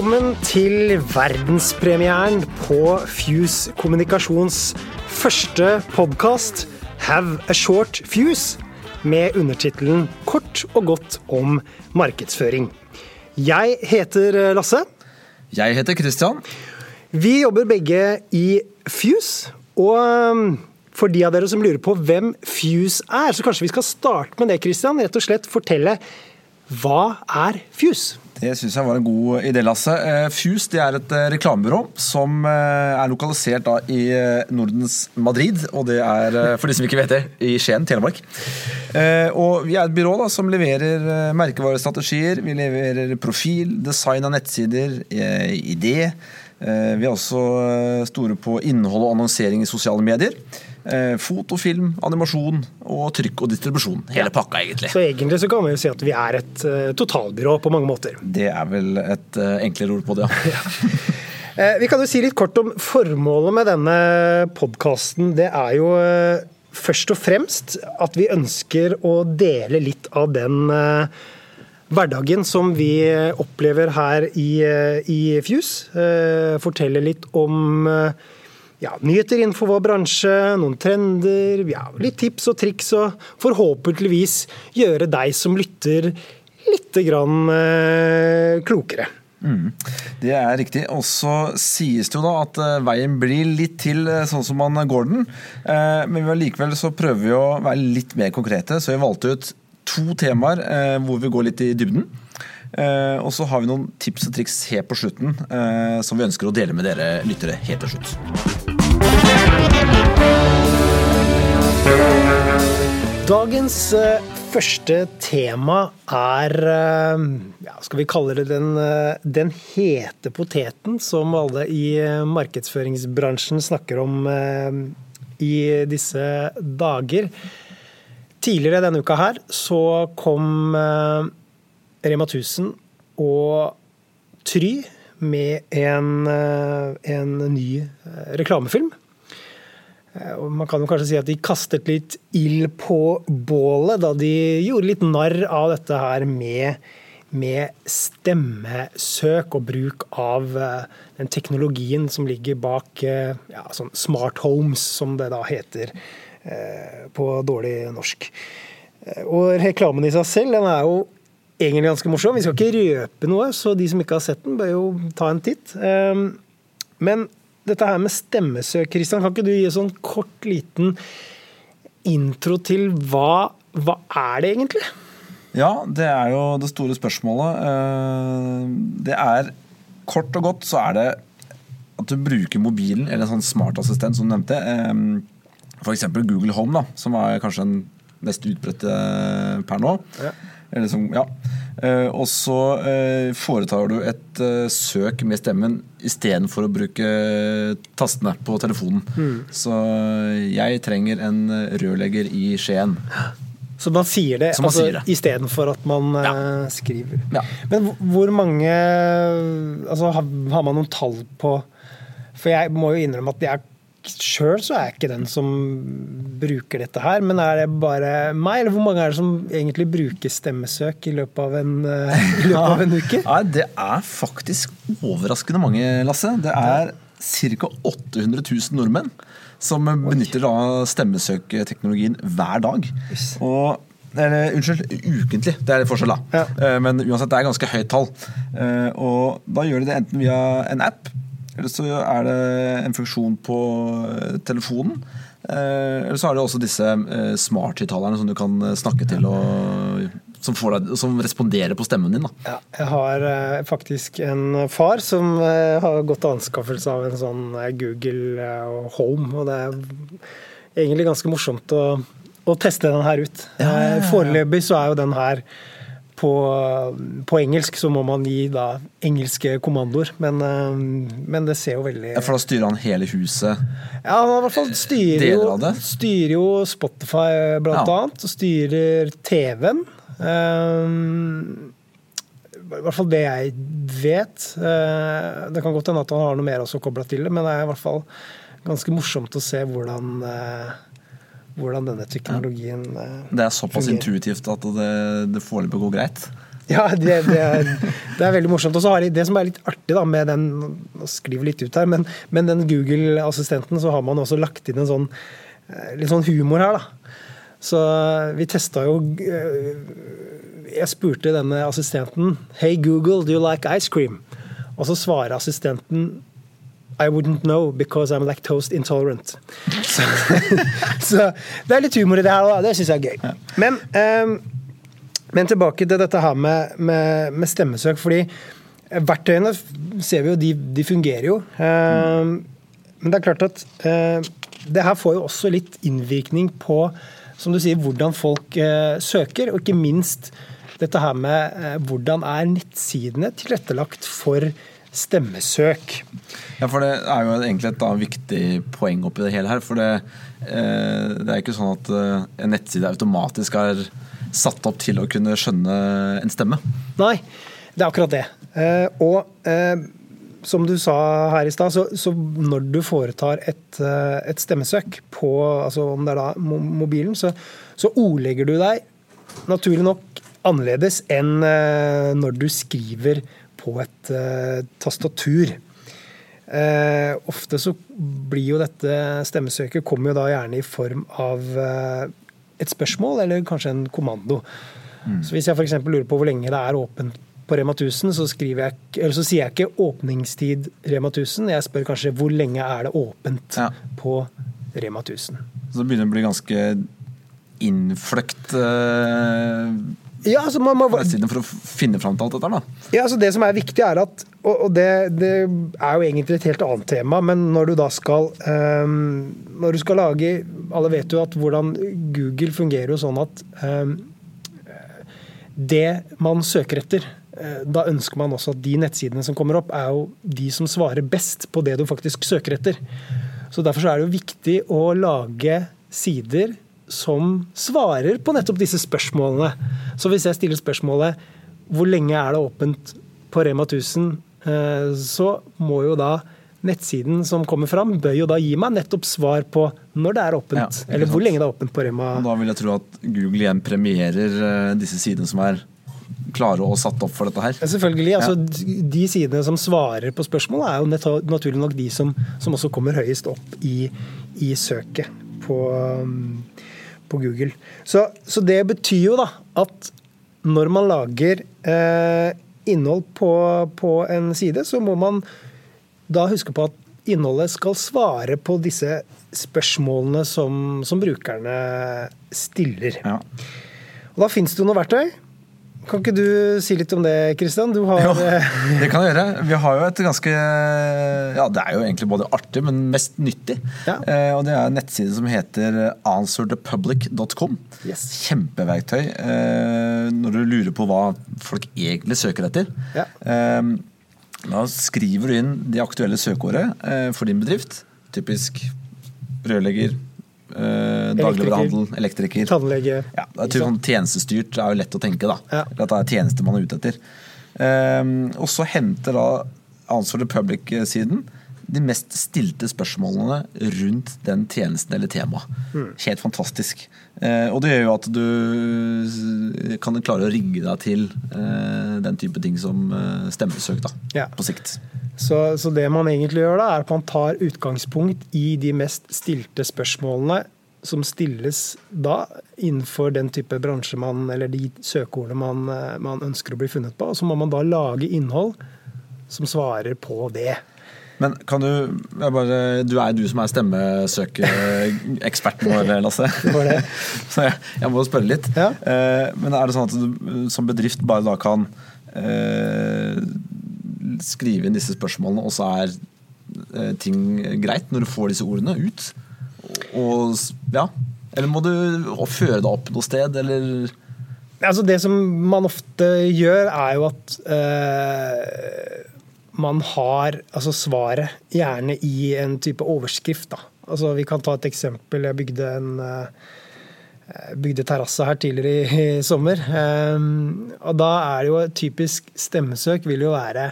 Velkommen til verdenspremieren på Fuse Kommunikasjons første podkast Have a Short Fuse, med undertittelen Kort og godt om markedsføring. Jeg heter Lasse. Jeg heter Christian. Vi jobber begge i Fuse. Og um, for de av dere som lurer på hvem Fuse er, så kanskje vi skal starte med det, Christian. Rett og slett fortelle hva er Fuse? Det syns jeg var en god idé, Lasse. FUS Fuse det er et eh, reklamebyrå som eh, er lokalisert da i Nordens Madrid. Og det er, for de som ikke vet det, i Skien, Telemark. Og vi er et byrå da, som leverer merkevarestrategier. Vi leverer profil, design av nettsider, idé. Vi er også store på innhold og annonsering i sosiale medier. Eh, foto, film, animasjon og trykk og distribusjon. Hele pakka, egentlig. Så egentlig så kan vi jo si at vi er et uh, totalbyrå på mange måter. Det er vel et uh, enklere ord på det, ja. vi kan jo si litt kort om formålet med denne podkasten. Det er jo først og fremst at vi ønsker å dele litt av den hverdagen som vi opplever her i, i Fuse. Fortelle litt om ja, nyheter innenfor vår bransje, noen trender, ja, litt tips og triks, og forhåpentligvis gjøre deg som lytter litt grann eh, klokere. Mm. Det er riktig. Og så sies det jo da at uh, veien blir litt til uh, sånn som man går den. Men likevel så prøver vi å være litt mer konkrete, så vi valgte ut to temaer hvor vi går litt i dybden. og så har vi noen tips og triks helt på slutten som vi ønsker å dele med dere lyttere helt til slutt. Dagens eh, første tema er eh, ja, Skal vi kalle det den, eh, den, hete poteten som alle i markedsføringsbransjen snakker om i disse dager. Tidligere denne uka her så kom Rema 1000 og Try med en, en ny reklamefilm og man kan jo kanskje si at de kastet litt ild på bålet da de gjorde litt narr av dette her med, med stemmesøk og bruk av eh, den teknologien som ligger bak eh, ja, sånn smart homes, som det da heter på dårlig norsk. Og reklamen i seg selv den er jo egentlig ganske morsom. Vi skal ikke røpe noe, så de som ikke har sett den, bør jo ta en titt. Men dette her med stemmesøk, Kristian, kan ikke du gi en sånn kort, liten intro til hva, hva er det egentlig? Ja, det er jo det store spørsmålet. Eh, det er Kort og godt så er det at du bruker mobilen eller en sånn smartassistent, som du nevnte. Eh, F.eks. Google Home, da, som er kanskje den mest utbredte per nå. Ja. Som, ja. Eh, og så eh, foretar du et eh, søk med stemmen istedenfor å bruke tastene på telefonen. Mm. Så jeg trenger en rørlegger i Skien. Så man sier det, man altså, det. istedenfor at man ja. skriver. Ja. Men hvor mange altså, har, har man noen tall på For jeg må jo innrømme at jeg Sjøl så er jeg ikke den som bruker dette her, men er det bare meg, eller hvor mange er det som egentlig bruker stemmesøk i løpet av en, uh, løpet av en uke? Ja, det er faktisk overraskende mange, Lasse. Det er ca. 800 000 nordmenn som benytter da stemmesøkteknologien hver dag. Og eller, unnskyld, ukentlig. Det er forskjell, da. Ja. Eh, men uansett, det er ganske høyt tall. Eh, og da gjør de det enten via en app eller så er det en funksjon på eh, telefonen. Eh, eller så er det også disse eh, smarthøyttalerne som du kan snakke til og som, deg, som, responderer på stemmen din. Ja, jeg har faktisk en far som har gått til anskaffelse av en sånn Google Home. Og det er egentlig ganske morsomt å, å teste den her ut. Ja, ja. Foreløpig så er jo den her på, på, engelsk så må man gi da engelske kommandoer, men, eh, men, det ser jo veldig Ja, For da styrer han hele huset? Ja, han i hvert fall styrer jo, styrer jo Spotify, blant ja. annet. Og styrer TV-en. Um, I hvert fall det jeg vet. Uh, det kan godt hende at han har noe mer også kobla til det, men det er i hvert fall ganske morsomt å se hvordan uh, hvordan denne teknologien fungerer. Det er såpass fungerer. intuitivt at det, det foreløpig går greit? Ja, det, det, er, det er veldig morsomt. Og så har jeg, Det som er litt artig da, med den Nå skriver litt ut her, men, men den Google-assistenten, så har man også lagt inn en sånn eh, litt sånn humor her, da. Så eh, vi testa jo eh, Jeg spurte denne assistenten Hey Google, do you like ice cream? Og så svarer assistenten i wouldn't know because I'm lactose intolerant. Så, så det er litt humor i det her, òg. det syns jeg er gøy. Men, um, men, tilbake til dette her med, med, med, stemmesøk. fordi verktøyene ser vi jo, de, de fungerer jo. Um, men det er klart at uh, det her får jo også litt innvirkning på som du sier, hvordan folk uh, søker, og ikke minst dette her med uh, hvordan er nettsidene tilrettelagt for stemmesøk. Ja, for Det er jo egentlig et da, viktig poeng oppi det hele her. For det, eh, det er ikke sånn at eh, en nettside automatisk er satt opp til å kunne skjønne en stemme. Nei, det er akkurat det. Eh, og eh, som du sa her i stad, så, så, når du foretar et, eh, et, stemmesøk på altså om det er da mobilen, så, så ordlegger du deg naturlig nok annerledes enn eh, når du skriver på et tastatur. Uh, ofte så blir jo dette stemmesøket kommer jo da gjerne i form av uh, et spørsmål eller kanskje en kommando. Mm. Så Hvis jeg f.eks. lurer på hvor lenge det er åpent på Rema 1000, så, jeg, så, sier jeg ikke åpningstid Rema 1000. Jeg spør kanskje hvor lenge er det åpent ja. på Rema 1000. Så det begynner å bli ganske innfløkt eh, ja, altså man må, for å finne fram til alt dette? da? Ja, altså Det som er viktig, er at Og, det, det, er jo egentlig et helt annet tema, men når du da skal um, Når du skal lage Alle vet jo at hvordan Google fungerer jo sånn at um, det man søker etter eh, da ønsker man også at de nettsidene som kommer opp, er jo de som svarer best på det du faktisk søker etter. Så Derfor er det jo viktig å lage sider som svarer på nettopp disse spørsmålene. Så hvis jeg stiller spørsmålet hvor lenge er det åpent på Rema 1000, eh, så må jo da nettsiden som kommer fram, bør jo da gi meg nettopp svar på når det er åpent. Ja, eller hvor lenge det er åpent på Rema. Og da vil jeg tro at Google igjen premierer eh, disse sidene som er klare og satt opp for dette her. Selvfølgelig. altså ja. De sidene som svarer på spørsmålet, er jo naturlig nok de som, som også kommer høyest opp i, i søket på, um, på Google. Så, så, det betyr jo da at når man lager eh, innhold på, på, en side, så må man da huske på at innholdet skal svare på disse spørsmålene som, som brukerne stiller. Ja. Og da finnes det jo noe verktøy. Kan ikke du si litt om det, Kristian? Jo, det kan jeg gjøre. Vi har jo et ganske Ja, det er jo egentlig både artig, men mest nyttig. Ja. Eh, og det er en nettside som heter answerthepublic.com. Yes. Kjempeverktøy eh, når du lurer på hva folk egentlig søker etter. Ja. Eh, da skriver du inn det aktuelle søkeordet eh, for din bedrift. Typisk rørlegger, Eh, dagligvarehandel, elektriker. Tannlege. Ja, det sånn Tjenestestyrt er jo lett å tenke, da. Ja. At det er tjenester man er ute etter. Eh, og så henter da Answer the Public-siden de mest stilte spørsmålene rundt den tjenesten eller temaet. Mm. Helt fantastisk. Eh, og det gjør jo at du kan klare å rigge deg til eh, den type ting som eh, stemmesøk da, ja. på sikt. Så, så, det man egentlig gjør da, er at man tar utgangspunkt i de mest stilte spørsmålene som stilles da innenfor den type bransje man, eller de søkeordene man, man ønsker å bli funnet på. Og så må man da lage innhold som svarer på det. Men kan du bare, Du er du som er stemmesøkeeksperten vår, Lasse. Det. Så jeg, jeg må spørre litt. Ja. Eh, men er det sånn at du som bedrift bare da kan eh, skrive inn disse spørsmålene, og så er eh, ting greit når du får disse ordene ut? Og, ja. Eller må du føre deg opp noe sted, eller? Altså det som man ofte gjør, er jo at eh, man har altså svaret gjerne i en type overskrift. Da. Altså vi kan ta et eksempel. Jeg bygde en eh, bygde terrasse her tidligere i, i sommer. Um, og da er det jo et typisk stemmesøk vil jo være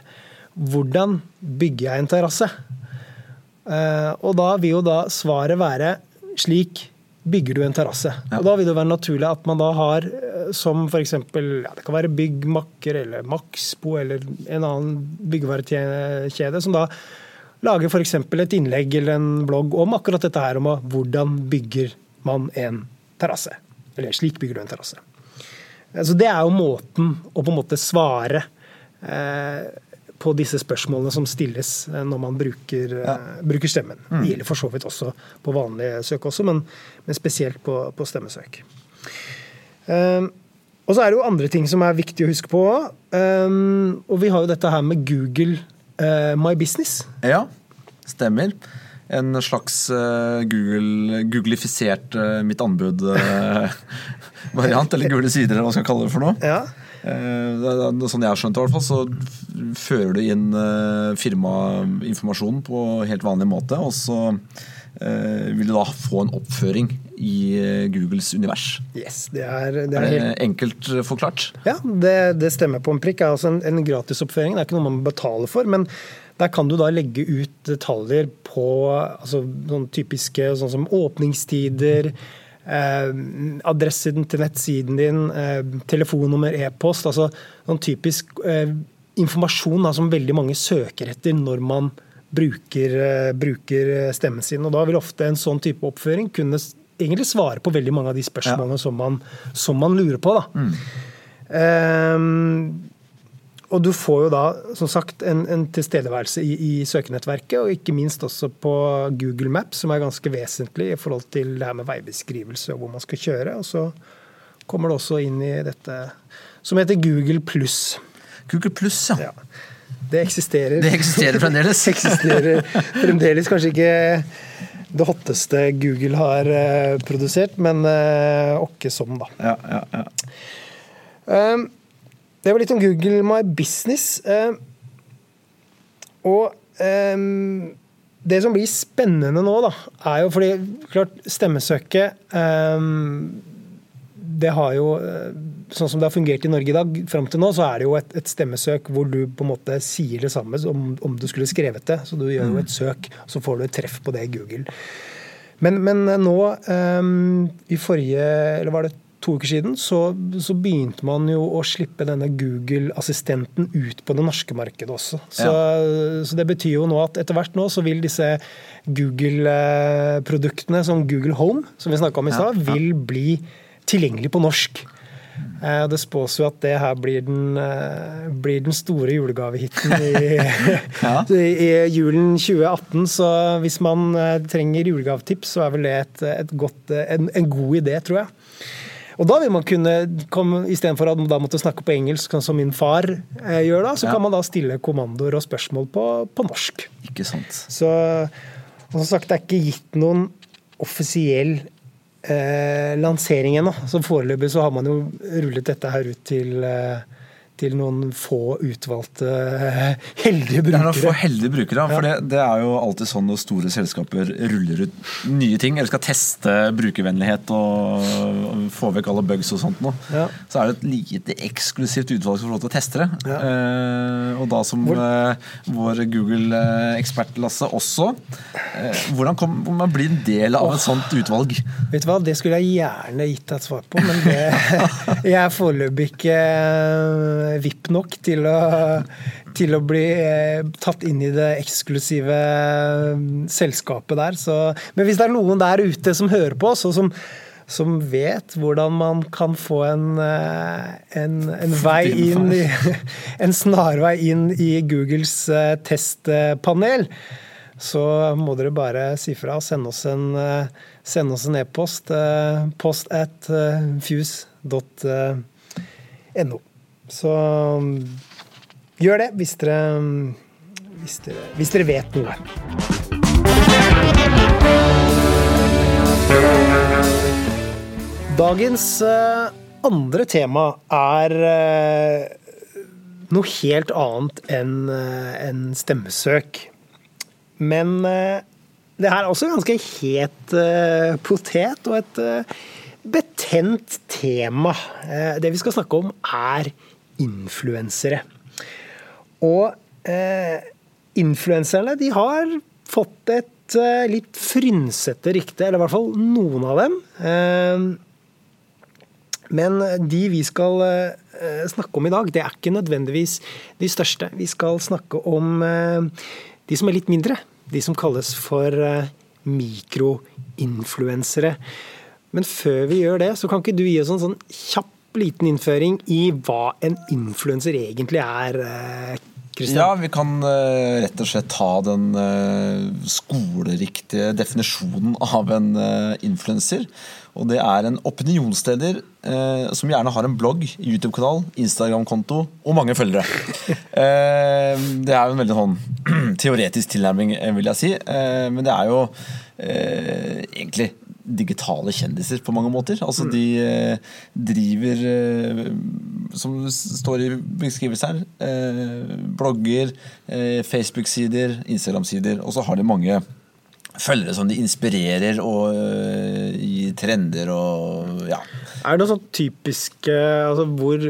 hvordan bygger jeg en terrasse? Uh, og da vil jo da svaret være slik bygger du en terrasse. Ja. Og Da vil det være naturlig at man da har eh, som f.eks. Ja, det kan være Byggmakker eller Maxbo eller en annen byggevarekjede som da lager f.eks. et innlegg eller en blogg om akkurat dette her om hvordan bygger man en terrasse. Eller slik bygger du en terrasse. Så Det er jo måten å på en måte svare eh, på disse spørsmålene som stilles eh, når man bruker, Ja. eh, bruker stemmen. Det gjelder for så vidt også på vanlige søk også, men, men spesielt på, på stemmesøk. Um, og så er det jo andre ting som er viktig å huske på. Um, og vi har jo dette her med Google uh, My Business. Ja, stemmer. En slags uh, Google, googlifisert uh, mitt anbud-variant, eller gule sider, eller hva skal jeg kalle det for noe. Ja. Eh, sånn jeg har skjønt det, i hvert fall, så fører du inn firmainformasjonen på helt vanlig måte, og så eh, vil du da få en oppføring i eh, Googles univers. Yes, det er, det Er er det helt enkelt eh, forklart? Ja, det, det stemmer på en prikk. Det er altså en, en gratisoppføring. Det er ikke noe man betaler for. Men der kan du da legge ut detaljer på altså, sånn typiske sånn som åpningstider, eh, adressen til nettsiden din, eh, telefonnummer, e-post. Altså sånn typisk eh, informasjon da, som veldig mange søker etter når man bruker, eh, bruker stemmen sin. Og da vil ofte en sånn type oppføring kunne egentlig svare på veldig mange av de spørsmålene som, man, som man lurer på. Da. Ehm, og du får jo da som sagt en, en tilstedeværelse i, i søkenettverket, og ikke minst også på Google Maps, som er ganske vesentlig i forhold til det her med veibeskrivelse og hvor man skal kjøre. Og så kommer det også inn i dette som heter Google pluss. Google pluss, ja. Ja. Det eksisterer. Det eksisterer fremdeles. Det eksisterer fremdeles kanskje ikke det hotteste Google har eh, produsert, men eh, åkke som, da. Ja, ja, ja. Um, det var litt om Google My Business. Um, og um, det som blir spennende nå, da, er jo fordi klart stemmesøket um, Det har jo Sånn som det har fungert i Norge i dag, fram til nå, så er det jo et, et stemmesøk hvor du på en måte sier det samme som om du skulle skrevet det. Så du gjør jo et søk, så får du et treff på det i Google. Men, men nå, i forrige Eller var det to uker siden, så, så begynte man jo å slippe denne Google-assistenten ut på det norske markedet også. Så, så det betyr jo nå at etter hvert nå så vil disse Google-produktene som Google Home, som vi snakka om i stad, Ja, ja. vil bli tilgjengelig på norsk. Eh, Det spås jo at det her blir den, eh, blir den store julegavehiten i, Ja. i julen 2018. Så hvis man eh, trenger julegavetips, så er vel det et, et godt, en, en god idé, tror jeg. Og da vil man kunne komme, Istedenfor at man da måtte snakke på engelsk, sånn som min far eh, gjør da, så Ja. kan man da stille kommandoer og spørsmål på, på norsk. Ikke sant. Så som sagt, det er ikke gitt noen offisiell eh, lansering ennå. Så foreløpig så har man jo rullet dette her ut til, eh, til noen få utvalgte eh, heldige er noen få heldige brukere, for det, det er jo alltid sånn når store selskaper ruller ut nye ting, eller skal teste brukervennlighet og få vekk alle bugs og sånt noe, Ja. så er det et lite eksklusivt utvalg som får lov til å teste det. Ja. Eh, og da som Hvor- eh, vår Google-ekspert Lasse også, eh, hvordan kom man blir en del av et sånt utvalg? Vet du hva, Det skulle jeg gjerne gitt deg et svar på, men det, jeg er foreløpig ikke eh, VIP nok til å, til å bli eh, tatt inn i det eksklusive eh, selskapet der. Så, men hvis det er noen der ute som hører på oss, og som, som vet hvordan man kan få en, eh, en, en vei inn i, En snarvei inn i Googles eh, testpanel, så må dere bare si fra og sende oss en eh, sende oss en e-post. eh, Post at eh, fuse.no. Så mm, gjør det hvis dere, hvis dere, hvis dere vet noe. Dagens eh, andre tema er eh, noe helt annet enn enn stemmesøk. Men det her er også ganske het potet og et betent tema. Det vi skal snakke om, er influensere. Og eh, influenserne de har fått et eh, litt frynsete rykte, eller i hvert fall noen av dem. Eh, men de vi skal eh, snakke om i dag, det er ikke nødvendigvis de største. Vi skal snakke om de som er litt mindre. De som kalles for mikroinfluensere. Men før vi gjør det, så kan ikke du gi oss en sånn kjapp liten innføring i hva en influenser egentlig er, Christian? Ja, vi kan uh, rett og slett ta den uh, skoleriktige definisjonen av en influenser. Og det er en opinionsleder som gjerne har en blogg, YouTube-kanal, Instagram-konto og mange følgere. det er jo en veldig sånn teoretisk tilnærming, vil jeg si. men det er jo egentlig digitale kjendiser på mange måter. Altså mm. de eh, driver, eh, som det står i beskrivelsen her, eh, blogger, Facebook-sider, Instagram-sider, og så har de mange følgere som de inspirerer og gir trender og ja. Er det noe sånn typisk altså hvor,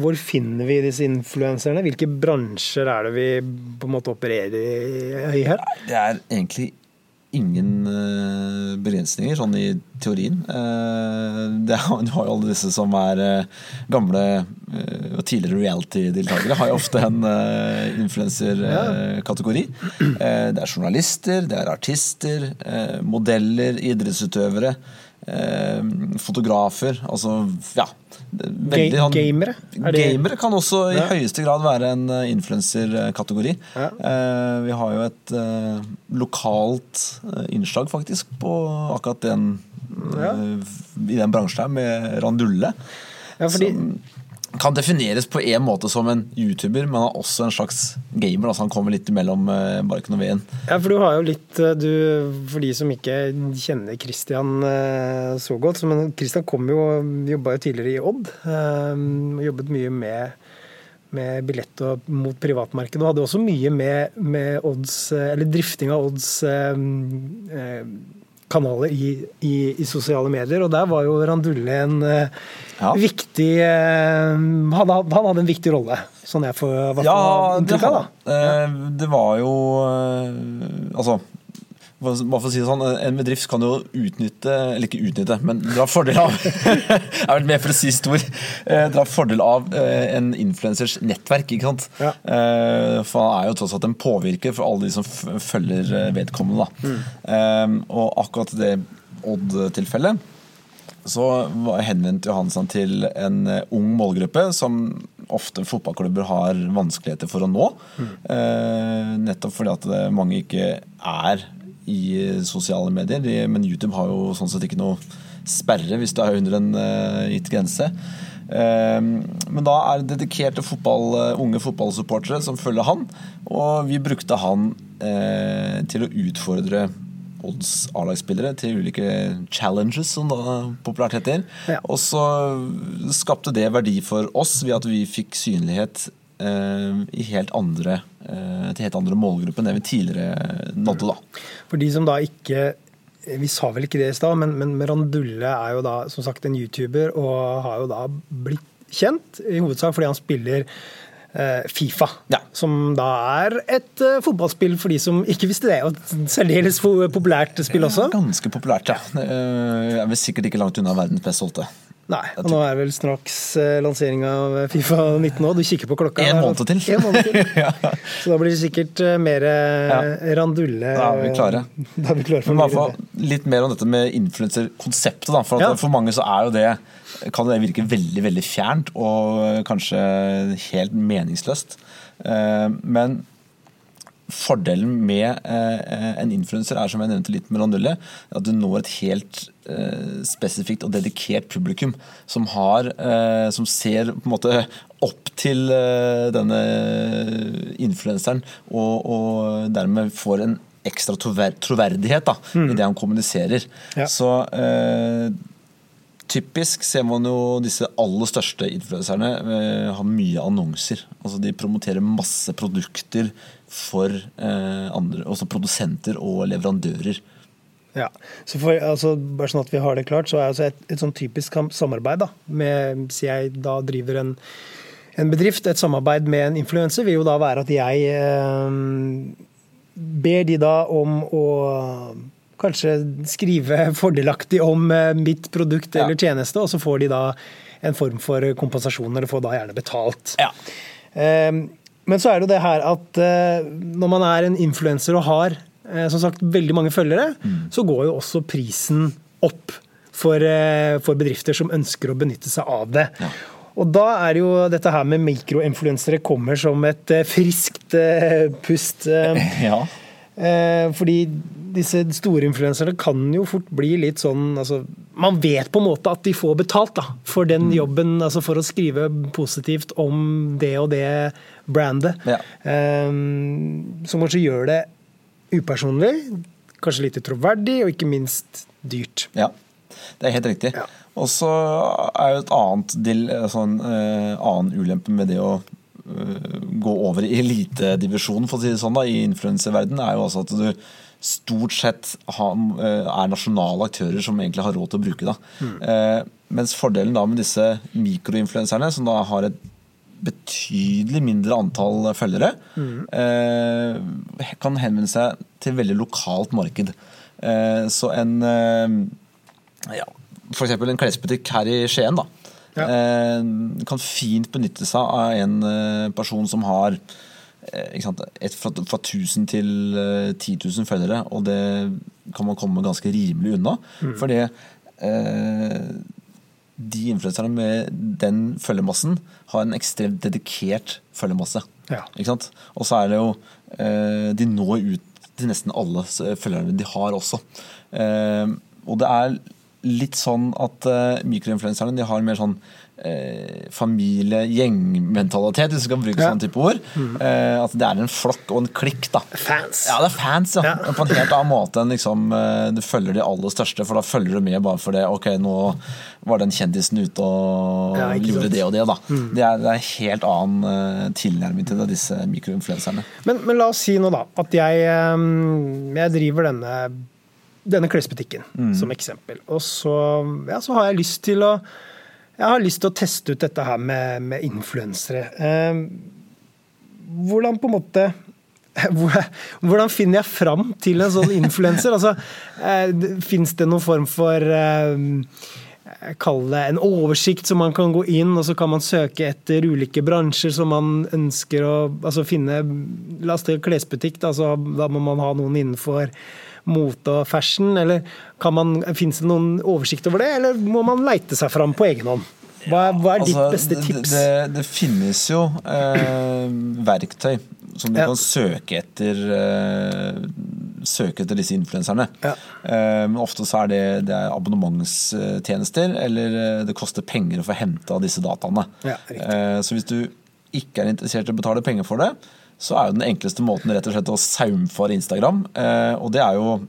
hvor finner vi disse influenserne? Hvilke bransjer er det vi på en måte opererer i her? Det er egentlig ingen begrensninger, sånn i teorien. Uh, det har, du har jo alle disse som er uh, gamle og tidligere reality-deltakere. Har jo ofte en influenserkategori. det er journalister, det er artister, modeller, idrettsutøvere. Fotografer. Altså, ja. Veldig, han, gamere? Gamere kan også i ja. høyeste grad være en uh, influenserkategori. Ja. Uh, vi har jo et lokalt innslag faktisk på akkurat den ja. i den bransjen her, med Randulle. Ja, fordi... Som, kan defineres på en måte som en YouTuber, men han også en slags gamer. altså Han kommer litt mellom uh, barken og veden. Ja, for du har jo litt eh, du, For de som ikke kjenner Christian uh, så godt Men Christian kom jo jobba jo tidligere i Odd. Jobbet mye med med billett og mot privatmarkedet, og hadde også mye med, med odds, eller drifting av odds eh, kanaler i, i, i, sosiale medier. Og der var jo Randulle en uh, ja. viktig uh, han, han, hadde en viktig rolle, sånn jeg får ja, inntrykk av. Det, uh, det var jo Altså bare for å si det sånn, En bedrift kan jo utnytte, eller ikke utnytte, men dra fordel av Jeg har vært med mer presist ord. Eh, dra fordel av eh, en influensers nettverk. ikke sant? Ja. Eh, for han er jo tross alt en påvirker for alle de som følger vedkommende. Mm. Og akkurat det Odd-tilfellet så henvendte han seg til en ung målgruppe som ofte fotballklubber har vanskeligheter for å nå. Mm. nettopp fordi at mange ikke er i sosiale medier. Men YouTube har jo sånn sett ikke noe sperre hvis du er under en uh, gitt grense. Uh, men da er det dedikerte fotball, uh, unge fotballsupportere som følger han. Og vi brukte han til å utfordre Odds A-lagsspillere til ulike challenges, som da populært heter. Ja. Og så skapte det verdi for oss ved at vi fikk synlighet i helt andre Eh, til helt andre målgrupper enn det vi tidligere nådde. da. For de som da ikke vi sa vel ikke det i stad, men, men Randulle er jo da som sagt en YouTuber og har jo da blitt kjent, i hovedsak fordi han spiller eh, Fifa. Ja. Som da er et fotballspill for de som ikke visste det. Og et særdeles populært spill også. Ganske populært, ja. Jeg er vel sikkert ikke langt unna verdens best solgte. Nei, og nå er vel straks uh, lansering av Fifa 19 òg. Du kikker på klokka. En måned til. En måned til. ja. Så da blir det sikkert uh, mer ja. randulle. Da er vi klare. Da er vi klare for Men fall litt mer om dette med influenserkonseptet. For, ja. for mange så er jo det kan det virke veldig veldig fjernt og kanskje helt meningsløst. Men Fordelen med eh, en influenser er som jeg nevnte litt med Randulle, at du når et helt eh, spesifikt og dedikert publikum som, har, eh, som ser på en måte opp til eh, denne influenseren, og, og, dermed får en ekstra troverdighet da, mm. i det han kommuniserer. Ja. Så eh, Typisk ser man jo disse aller største influenserne eh, har mye annonser. Altså De promoterer masse produkter for eh, andre, også produsenter og leverandører. Ja, så for, altså, Bare sånn at vi har det klart, så er altså et, et sånn typisk samarbeid da, med, Si jeg da driver en, en, bedrift, et samarbeid med en influenser vil jo da være at jeg eh, ber de da om å kanskje skrive fordelaktig om eh, mitt produkt eller tjeneste, og så får de da en form for kompensasjon, eller får da gjerne betalt. Ja. Eh, men så er det jo det her at eh, når man er en influenser og har eh, som sagt veldig mange følgere, så går jo også prisen opp for, eh, for bedrifter som ønsker å benytte seg av det. Og da er jo dette her med mikroinfluensere kommer som et friskt pust. ja. Eh, fordi disse store influenserne kan jo fort bli litt sånn altså, Man vet på en måte at de får betalt da, for den jobben, altså for å skrive positivt om det og det brandet. Ja. Eh, som kanskje gjør det upersonlig, kanskje lite troverdig, og ikke minst dyrt. Ja, det er helt riktig. Ja. Og så er jo et annet del, sånn, eh, annen ulempe med det å gå over i elitedivisjonen, for å si det sånn, da, i influenserverdenen, er jo altså at du stort sett eh, er nasjonale aktører som egentlig har råd til å bruke det. Mm. mens fordelen da med disse mikroinfluenserne, som da har et betydelig mindre antall følgere, mm. kan henvende seg til veldig lokalt marked. Eh, så en eh, ja, eksempel en klesbutikk her i Skien da, Ja. eh, kan fint benytte seg av en eh, person som har eh, sant, et fra, fra 1000 til eh, 10 000 følgere, og det kan man komme ganske rimelig unna. Fordi eh, de influenserne med den følgemassen har en ekstremt dedikert følgemasse. Ja. Og så er det jo eh, De når ut til nesten alle følgerne de har også. Og det er litt sånn at uh, mikroinfluenserne de har mer sånn eh, familie-gjengmentalitet, hvis du kan bruke Ja. sånn type ord. Eh, at det er en flokk og en klikk. da. Fans. Ja, det er fans, ja. Ja. På en helt annen måte enn liksom, eh, du følger de aller største, for da følger du med bare for det. Ok, nå var den kjendisen ute og Ja, gjorde sant. det og det, da. Det, er, det er en helt annen eh, tilnærming til det, disse mikroinfluenserne. Men, men la oss si nå da at jeg, jeg driver denne, denne klesbutikken som eksempel. Og så, ja, så har jeg lyst til å jeg har lyst til å teste ut dette her med, med influensere. Eh, hvordan på en måte hvordan finner jeg fram til en sånn influenser? Altså, eh, Fins det noen form for eh, Kall det en oversikt som man kan gå inn, og så kan man søke etter ulike bransjer som man ønsker å altså finne La oss til klesbutikk, da, så da må man ha noen innenfor mote og fashion, eller kan Fins det noen oversikt over det, eller må man leite seg fram på egen hånd? Hva er, hva er ditt Altså, beste tips? Det, det finnes jo eh, verktøy som du Ja. kan søke etter eh, Søke etter disse influenserne. Ja. Eh, men ofte så er det, det er abonnementstjenester, eller eh, det koster penger å få henta disse dataene. Ja. Eh, så hvis du ikke er interessert i å betale penger for det, så er jo den enkleste måten rett og slett å saumfare Instagram. Eh, og det er jo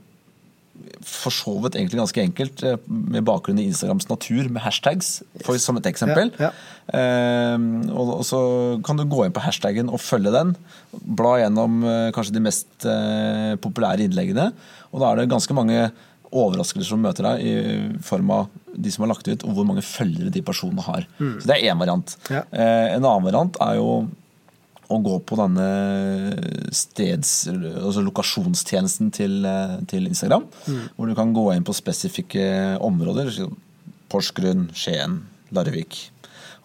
for så vidt egentlig ganske enkelt, eh, med bakgrunn i Instagrams natur, med hashtags, for, som et eksempel. Ja, Eh, og, og så kan du gå inn på hashtaggen og følge den. Bla gjennom eh, kanskje de mest eh, populære innleggene. Og da er det ganske mange overraskelser som møter deg, i form av de som har lagt ut, og hvor mange følgere de personene har. Så det er én variant. Ja. En annen variant er jo å gå på denne steds, altså lokasjonstjenesten til, eh, til Instagram. Hvor du kan gå inn på spesifikke områder. Porsgrunn, Skien, Larvik.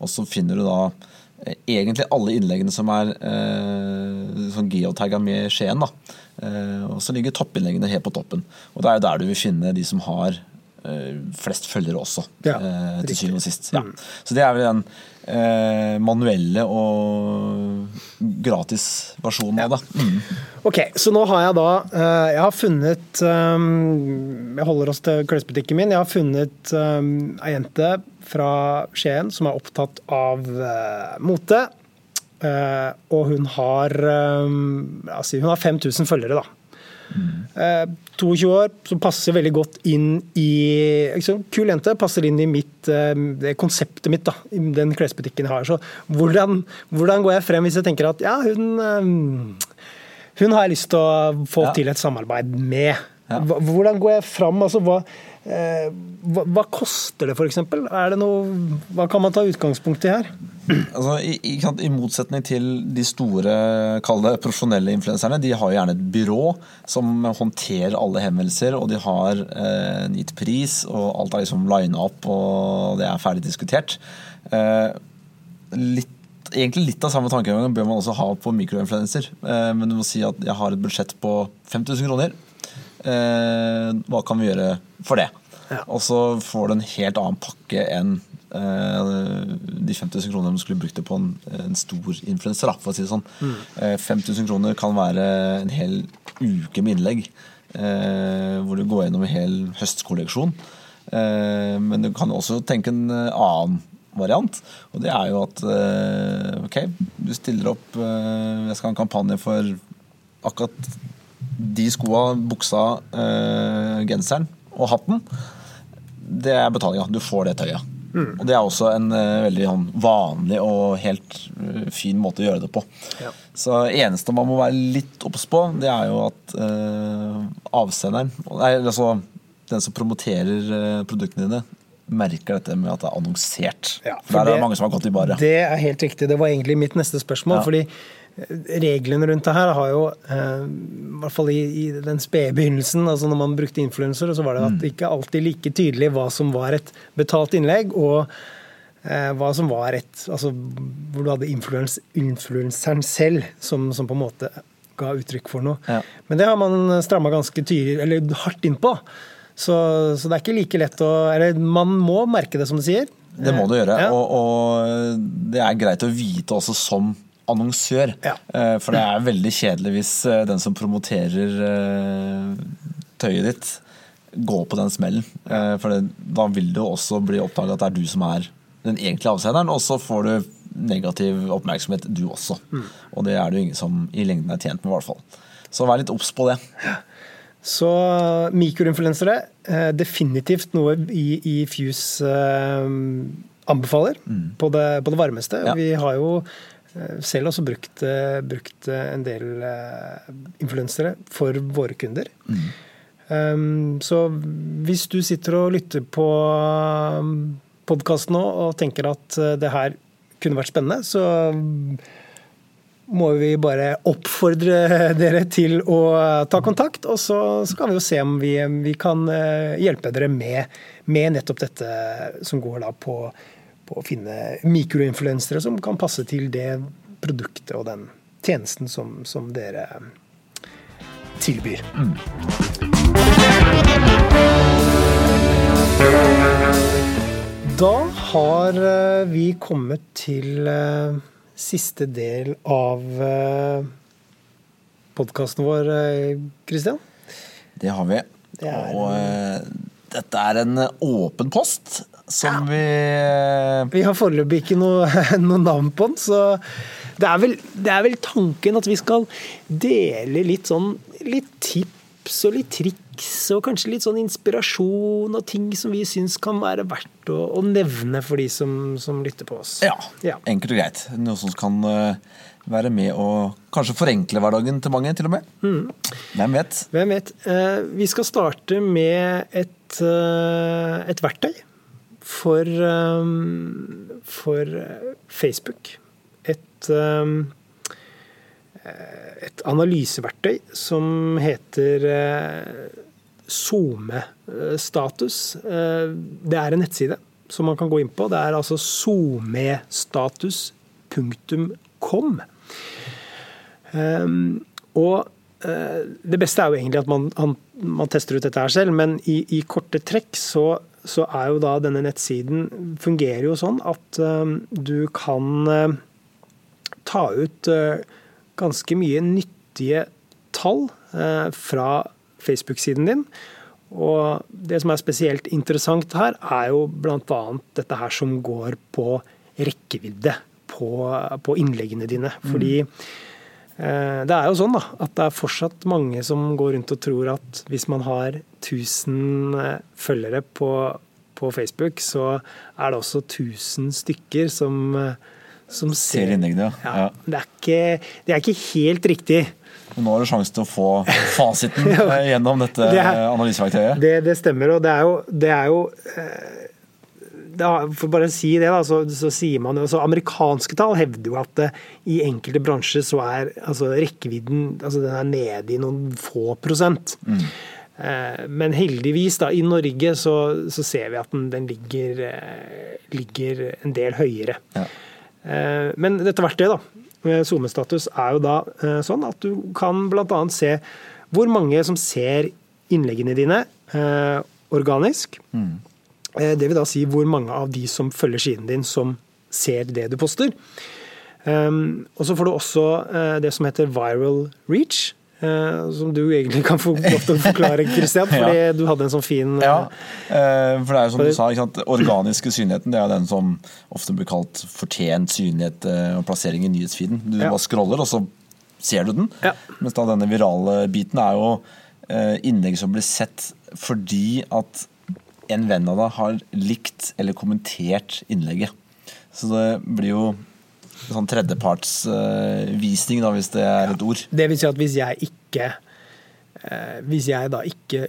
Og så finner du da eh, egentlig alle innleggene som er eh, sånn geotagga med Skien. da. Eh, og så ligger toppinnleggene helt på toppen. Og det er jo der du vil finne de som har flest følgere også, Ja, eh, til syvende og sist. Ja. Så det er vel den eh, manuelle og gratisversjonen av det. Mm. Ok, så nå har jeg da eh, Jeg har funnet Jeg holder oss til klesbutikken min. Jeg har funnet ei jente fra Skien som er opptatt av eh, mote. Eh, og hun har si, Hun har 5000 følgere, da. Eh, 22 år, som passer veldig godt inn i liksom, Kul jente, passer inn i mitt, eh, det konseptet mitt, da, i den klesbutikken jeg har. Så hvordan, hvordan går jeg frem hvis jeg tenker at ja, hun eh, Hun har jeg lyst til å få Ja. til et samarbeid med. Ja. Hvordan går jeg fram? Altså, hva, eh, hva, hva koster det, f.eks.? Hva kan man ta utgangspunkt i her? Altså, i, i, I motsetning til de store kall det profesjonelle influenserne, de har gjerne et byrå som håndterer alle henvendelser, og de har eh, en gitt pris, og alt er liksom lina opp, og det er ferdig diskutert. Eh, litt, egentlig litt av samme tankegang bør man også ha på mikroinfluenser. Eh, men du må si at jeg har et budsjett på 5000 kroner. Eh, hva kan vi gjøre for det? Ja. Og så får du en helt annen pakke enn eh, de 5000 kronene du skulle brukt det på en, en stor influenser, for å si det sånn. Eh, 5000 kroner kan være en hel uke med innlegg, eh, hvor du går gjennom en hel høstkolleksjon. Eh, men du kan også tenke en eh, annen variant, og det er jo at eh, ok, du stiller opp Jeg skal ha en kampanje for akkurat de skoa, buksa, eh, genseren og hatten. Det er betalinga. Du får det tøyet. Og det er også en uh, veldig sånn, vanlig og helt uh, fin måte å gjøre det på. Ja. Så eneste man må være litt obs på, det er jo at uh, avsenderen Nei, altså den som promoterer produktene dine, merker dette med at det er annonsert. Ja, for der er det- det mange som har gått i baret. Det er helt riktig. Det var egentlig mitt neste spørsmål. Ja. fordi reglene rundt det her har jo, eh, i hvert fall i, i den spede begynnelsen, altså når man brukte influensere, så var det Mm. at det ikke alltid like tydelig hva som var et betalt innlegg, og eh, hva som var et Altså hvor du hadde influens, influenseren selv som, som på en måte ga uttrykk for noe. Ja. Men det har man stramma ganske tydelig, eller hardt innpå. Så, så det er ikke like lett å Eller man må merke det, som du sier. Det må du gjøre, Ja. og, og det er greit å vite også som annonsør. Ja. Eh, For det er veldig kjedelig hvis eh, den som promoterer eh, tøyet ditt, går på den smellen. For det, da vil det også bli oppdaga at det er du som er den egentlige avsenderen, og så får du negativ oppmerksomhet, du også. Mm. Og det er det jo ingen som i lengden er tjent med, i hvert fall. Så vær litt obs på det. Så mikroinfluensere, definitivt noe i, i Fuse anbefaler anbefaler på, det, på det varmeste. Ja. Vi har jo selv også brukt, eh, brukt eh, en del eh, influensere for våre kunder. Um, så hvis du sitter og lytter på podkasten nå og tenker at eh, det her kunne vært spennende, så må vi bare oppfordre dere til å ta kontakt, og så, så kan vi jo se om vi, vi kan eh, hjelpe dere med, med nettopp dette som går da på, på å finne mikroinfluensere som kan passe til det produktet og den tjenesten som, som dere tilbyr. Da har eh, vi kommet til eh, siste del av podkasten vår, Kristian. Det har vi. Det er- Og eh, dette er en åpen post som vi Vi har foreløpig ikke noe, noe navn på den, så det er, vel, det er vel tanken at vi skal dele litt sånn litt tips og litt triks og kanskje litt sånn inspirasjon og ting som vi syns kan være verdt å, å nevne for de som, som lytter på oss. Ja, Ja. enkelt og greit. Noe som kan eh, være med å kanskje forenkle hverdagen til mange, til og med. Hvem vet? Hvem vet. Eh, Vi skal starte med et, eh, et verktøy for, eh, for Facebook. Et, eh, et analyseverktøy som heter SoMe-status. Det er en nettside som man kan gå inn på. Det er altså somestatus.com. Um, og det beste er jo egentlig at man, han, man tester ut dette her selv, men i, i korte trekk så, så er jo da denne nettsiden fungerer jo sånn at eh, du kan uh, ta ut uh, ganske mye nyttige tall uh, fra Facebook-siden din. Og det som er spesielt interessant her, er jo bl.a. dette her som går på rekkevidde på, på innleggene dine. Fordi eh, det er jo sånn da, at det er fortsatt mange som går rundt og tror at hvis man har 1000 eh, følgere på, på Facebook, så er det også 1000 stykker som, eh, som Ser innleggene, ja. ja. Det, er ikke, det er ikke helt riktig. Men nå har du sjansen til å få fasiten eh, gjennom dette Det er- analyseverktøyet. Det, det stemmer, og det er jo, det er jo eh, For bare å si det, da, så, så sier man jo så Amerikanske tall hevder jo at eh, i enkelte bransjer så er altså, rekkevidden altså, den er nede i noen få prosent. Eh, Men heldigvis, da, i Norge så, så ser vi at den, den ligger, eh, ligger en del høyere. Ja. Men dette verktøyet, da, SoMe-status, er jo da sånn at du kan bl.a. se hvor mange som ser innleggene dine organisk. Eh, Det vil da si hvor mange av de som følger siden din, som ser det du poster. Um, og så får du også eh, det som heter viral reach. eh, som du egentlig kan få lov til å forklare, Christian, fordi du hadde en sånn fin eh, Ja, eh, for det er jo som du sa, ikke organiske synligheten det er den som ofte blir kalt fortjent synlighet eh, og plassering i nyhetsfeeden. Du Ja. bare scroller, og så ser du den. Ja. Mens da denne virale biten er jo eh, innlegg som blir sett fordi at en venn av deg har likt eller kommentert innlegget. Så det blir jo sånn tredjepartsvisning, da, hvis det er et ord. Det vil si at hvis jeg ikke eh, Hvis jeg da ikke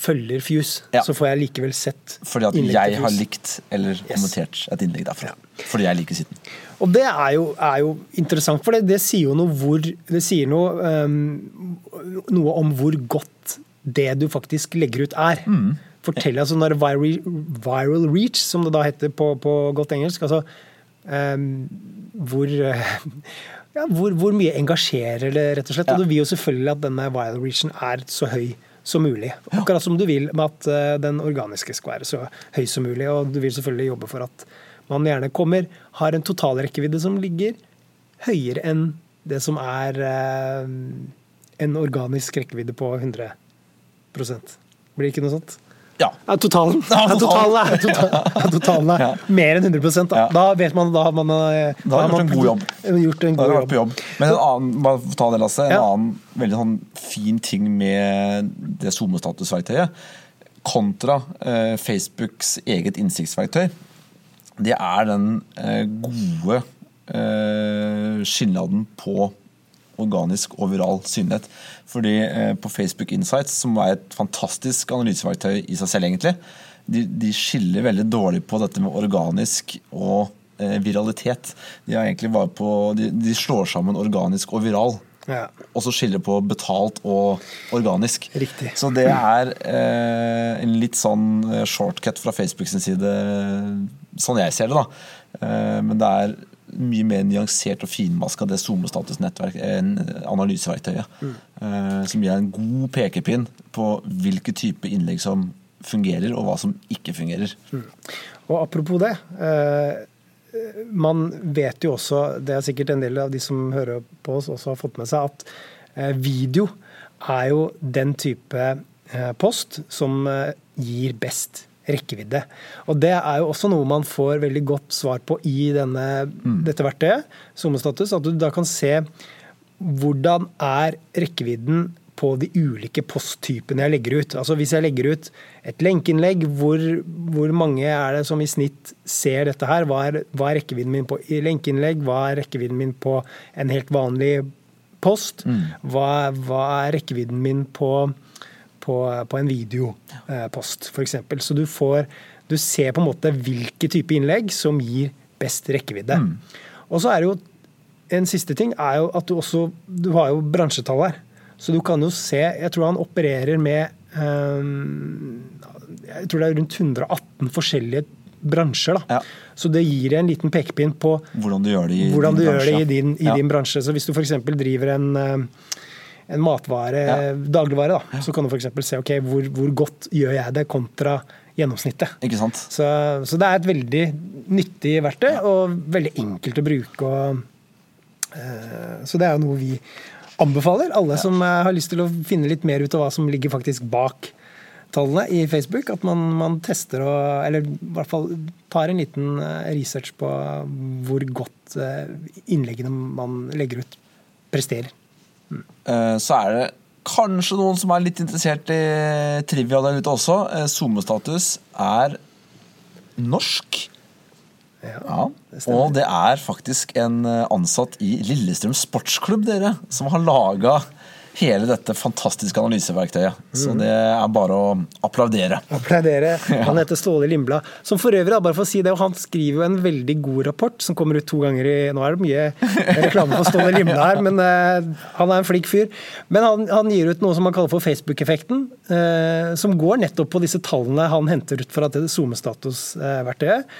følger Fuse, Ja. så får jeg likevel sett Fordi at jeg har likt eller kommentert et innlegg derfra. Fordi jeg liker sitten. Og det er jo, er jo interessant, for det, det sier jo noe hvor Det sier noe, um, noe om hvor godt det du faktisk legger ut, er. Fortell altså når viral, viral reach, som det da heter på, på godt engelsk, altså um, hvor eh, ja, hvor, hvor mye engasjerer det, rett og slett. Og du vil jo selvfølgelig at denne viral reachen er så høy som mulig. Akkurat som du vil med at eh, den organiske skal være så høy som mulig. Og du vil selvfølgelig jobbe for at man gjerne kommer, har en totalrekkevidde som ligger høyere enn det som er eh, en organisk rekkevidde på 100% Blir det ikke noe sånt? Ja. Ja, totalen. Ja, totalen er, ja, totalen er Ja. mer enn 100 da. Da vet man Da har man, eh, Da har man gjort en god jobb. Gjort en god på jobb. Men en annen, bare ta det, Lasse, en annen veldig sånn fin ting med det SoMe-statusverktøyet, kontra eh, Facebooks eget innsiktsverktøy, det er den eh, gode eh, skilnaden på organisk og viral synlighet. Fordi eh, på Facebook Insights, som er et fantastisk analyseverktøy i seg selv, egentlig, de, de skiller veldig dårlig på dette med organisk og eh, viralitet. De, er egentlig bare på, de, de slår sammen organisk og viral. Ja. Og så skiller på betalt og organisk. Riktig. Så det er eh, en litt sånn eh, shortcut fra Facebook sin side, sånn jeg ser det, da. Eh, men det er mye mer nyansert og finmaska det SoMe-statusnettverk, eh, analyseverktøyet. Eh, som gir en god pekepinn på hvilke type innlegg som fungerer, og hva som ikke fungerer. Og apropos det. Eh, man vet jo også, det er sikkert en del av de som hører på oss også har fått med seg, at video er jo den type post som gir best rekkevidde. Og det er jo også noe man får veldig godt svar på i denne, dette verktøyet, SoMe-status, at du da kan se hvordan er rekkevidden på de ulike posttypene jeg legger ut. Altså Hvis jeg legger ut et lenkeinnlegg, hvor, hvor mange er det som i snitt ser dette her? Hva er, hva er rekkevidden min på i lenkeinnlegg? Hva er rekkevidden min på en helt vanlig post? Hva, hva er rekkevidden min på, på, på en videopost, f.eks.? Så du får Du ser på en måte hvilke type innlegg som gir best rekkevidde. Og så er det jo en siste ting er jo at du også Du har jo bransjetall her. Så du kan jo se Jeg tror han opererer med ehm, Jeg tror det er rundt 118 forskjellige bransjer. da. Ja. Så det gir en liten pekepinn på Hvordan du gjør det i din gjør det bransje. i din, i Ja. din bransje. Så hvis du f.eks. driver en, eh, en matvare, Ja. dagligvare, da, så kan du f.eks. se ok, hvor, hvor godt gjør jeg det kontra gjennomsnittet. Ikke sant? Så, så det er et veldig nyttig verktøy, og veldig enkelt å bruke. Og, uh, så det er jo noe vi anbefaler. Alle som eh, har lyst til å finne litt mer ut av hva som ligger faktisk bak tallene i Facebook. At man, man tester og Eller i hvert fall tar en liten eh, research på hvor godt innleggene man legger ut, presterer. Eh, Så er det kanskje noen som er litt interessert i trivia der ute også. Eh, SoMe-status er norsk. Ja. det Og det er faktisk en eh, ansatt i Lillestrøm sportsklubb, dere, som har laga hele dette fantastiske analyseverktøyet. Så det er bare å applaudere. Applaudere. Han heter Ståle Lindblad. Som for øvrig, bare for å si det, han skriver jo en veldig god rapport som kommer ut to ganger i Nå er det mye reklame for Ståle Lindblad her, men uh, han er en flink fyr. Men han, han, gir ut noe som han kaller for Facebook-effekten, uh, som går nettopp på disse tallene han henter ut fra dette SoMe-status-verktøyet,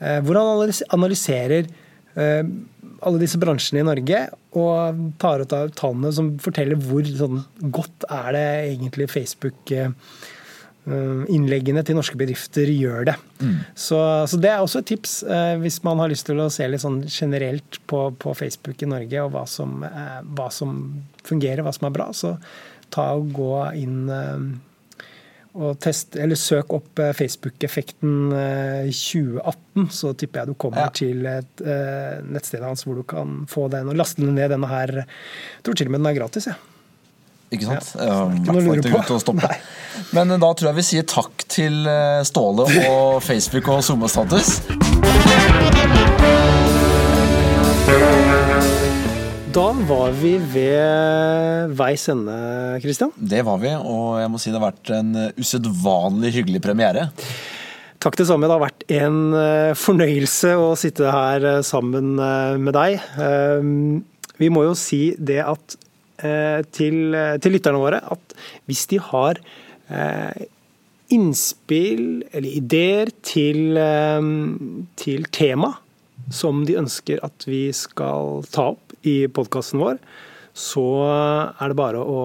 uh, hvor han analyserer alle disse bransjene i Norge og tar ut av tallene som forteller hvor sånn, godt er det egentlig Facebook eh, innleggene til norske bedrifter gjør det. Mm. Så, så, det er også et tips eh, hvis man har lyst til å se litt sånn generelt på, på Facebook i Norge og hva som, eh, hva som, fungerer, hva som er bra. Så ta og gå inn eh, test, eller søk opp eh, Facebook-effekten 2018, eh, så tipper jeg du kommer ja. til et uh, nettstedet hans hvor du kan få den og laste den ned. Denne her Jeg tror til og med den er gratis. Ja. Ikke sant? Ja, ikke noe å lure på. Men da tror jeg vi sier takk til Ståle og Facebook og SoMe-status. Da var vi ved veis ende, Christian. Det var vi, og jeg må si det har vært en usedvanlig hyggelig premiere. Takk det samme. Det har vært en eh, fornøyelse å sitte her eh, sammen eh, med deg. Vi må jo si det at til, til lytterne våre at hvis de har innspill eller ideer til, til tema som de ønsker at vi skal ta opp, i podkasten vår, så er det bare å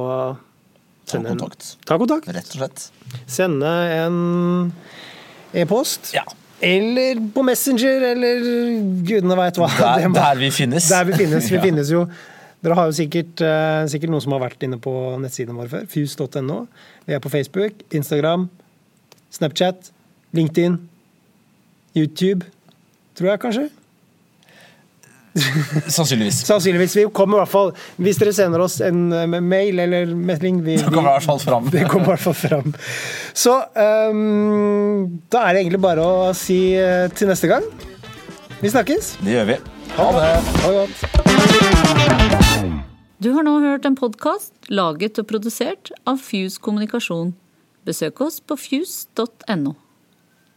sende ta kontakt. En, ta kontakt. Rett og slett. Sende en e-post. Ja. Eller på Messenger, eller gudene veit hva. Der, der, vi finnes. Der vi finnes. Vi ja. finnes jo Dere har jo sikkert, uh, sikkert, noen som har vært inne på nettsidene våre før. Fuse.no. Vi er på Facebook, Instagram, Snapchat, LinkedIn, YouTube, tror jeg kanskje. Sannsynligvis. Sannsynligvis. Vi kommer i hvert fall, Hvis dere sender oss en mail eller melding vi, Det kommer i hvert fall fram. Det kommer i hvert fall fram. Så um, da er det egentlig bare å si uh, til neste gang. Vi snakkes. Det gjør vi. Ha det. Ha det godt. Du har nå hørt en podkast laget og produsert av Fuse kommunikasjon. Besøk oss på fuse.no.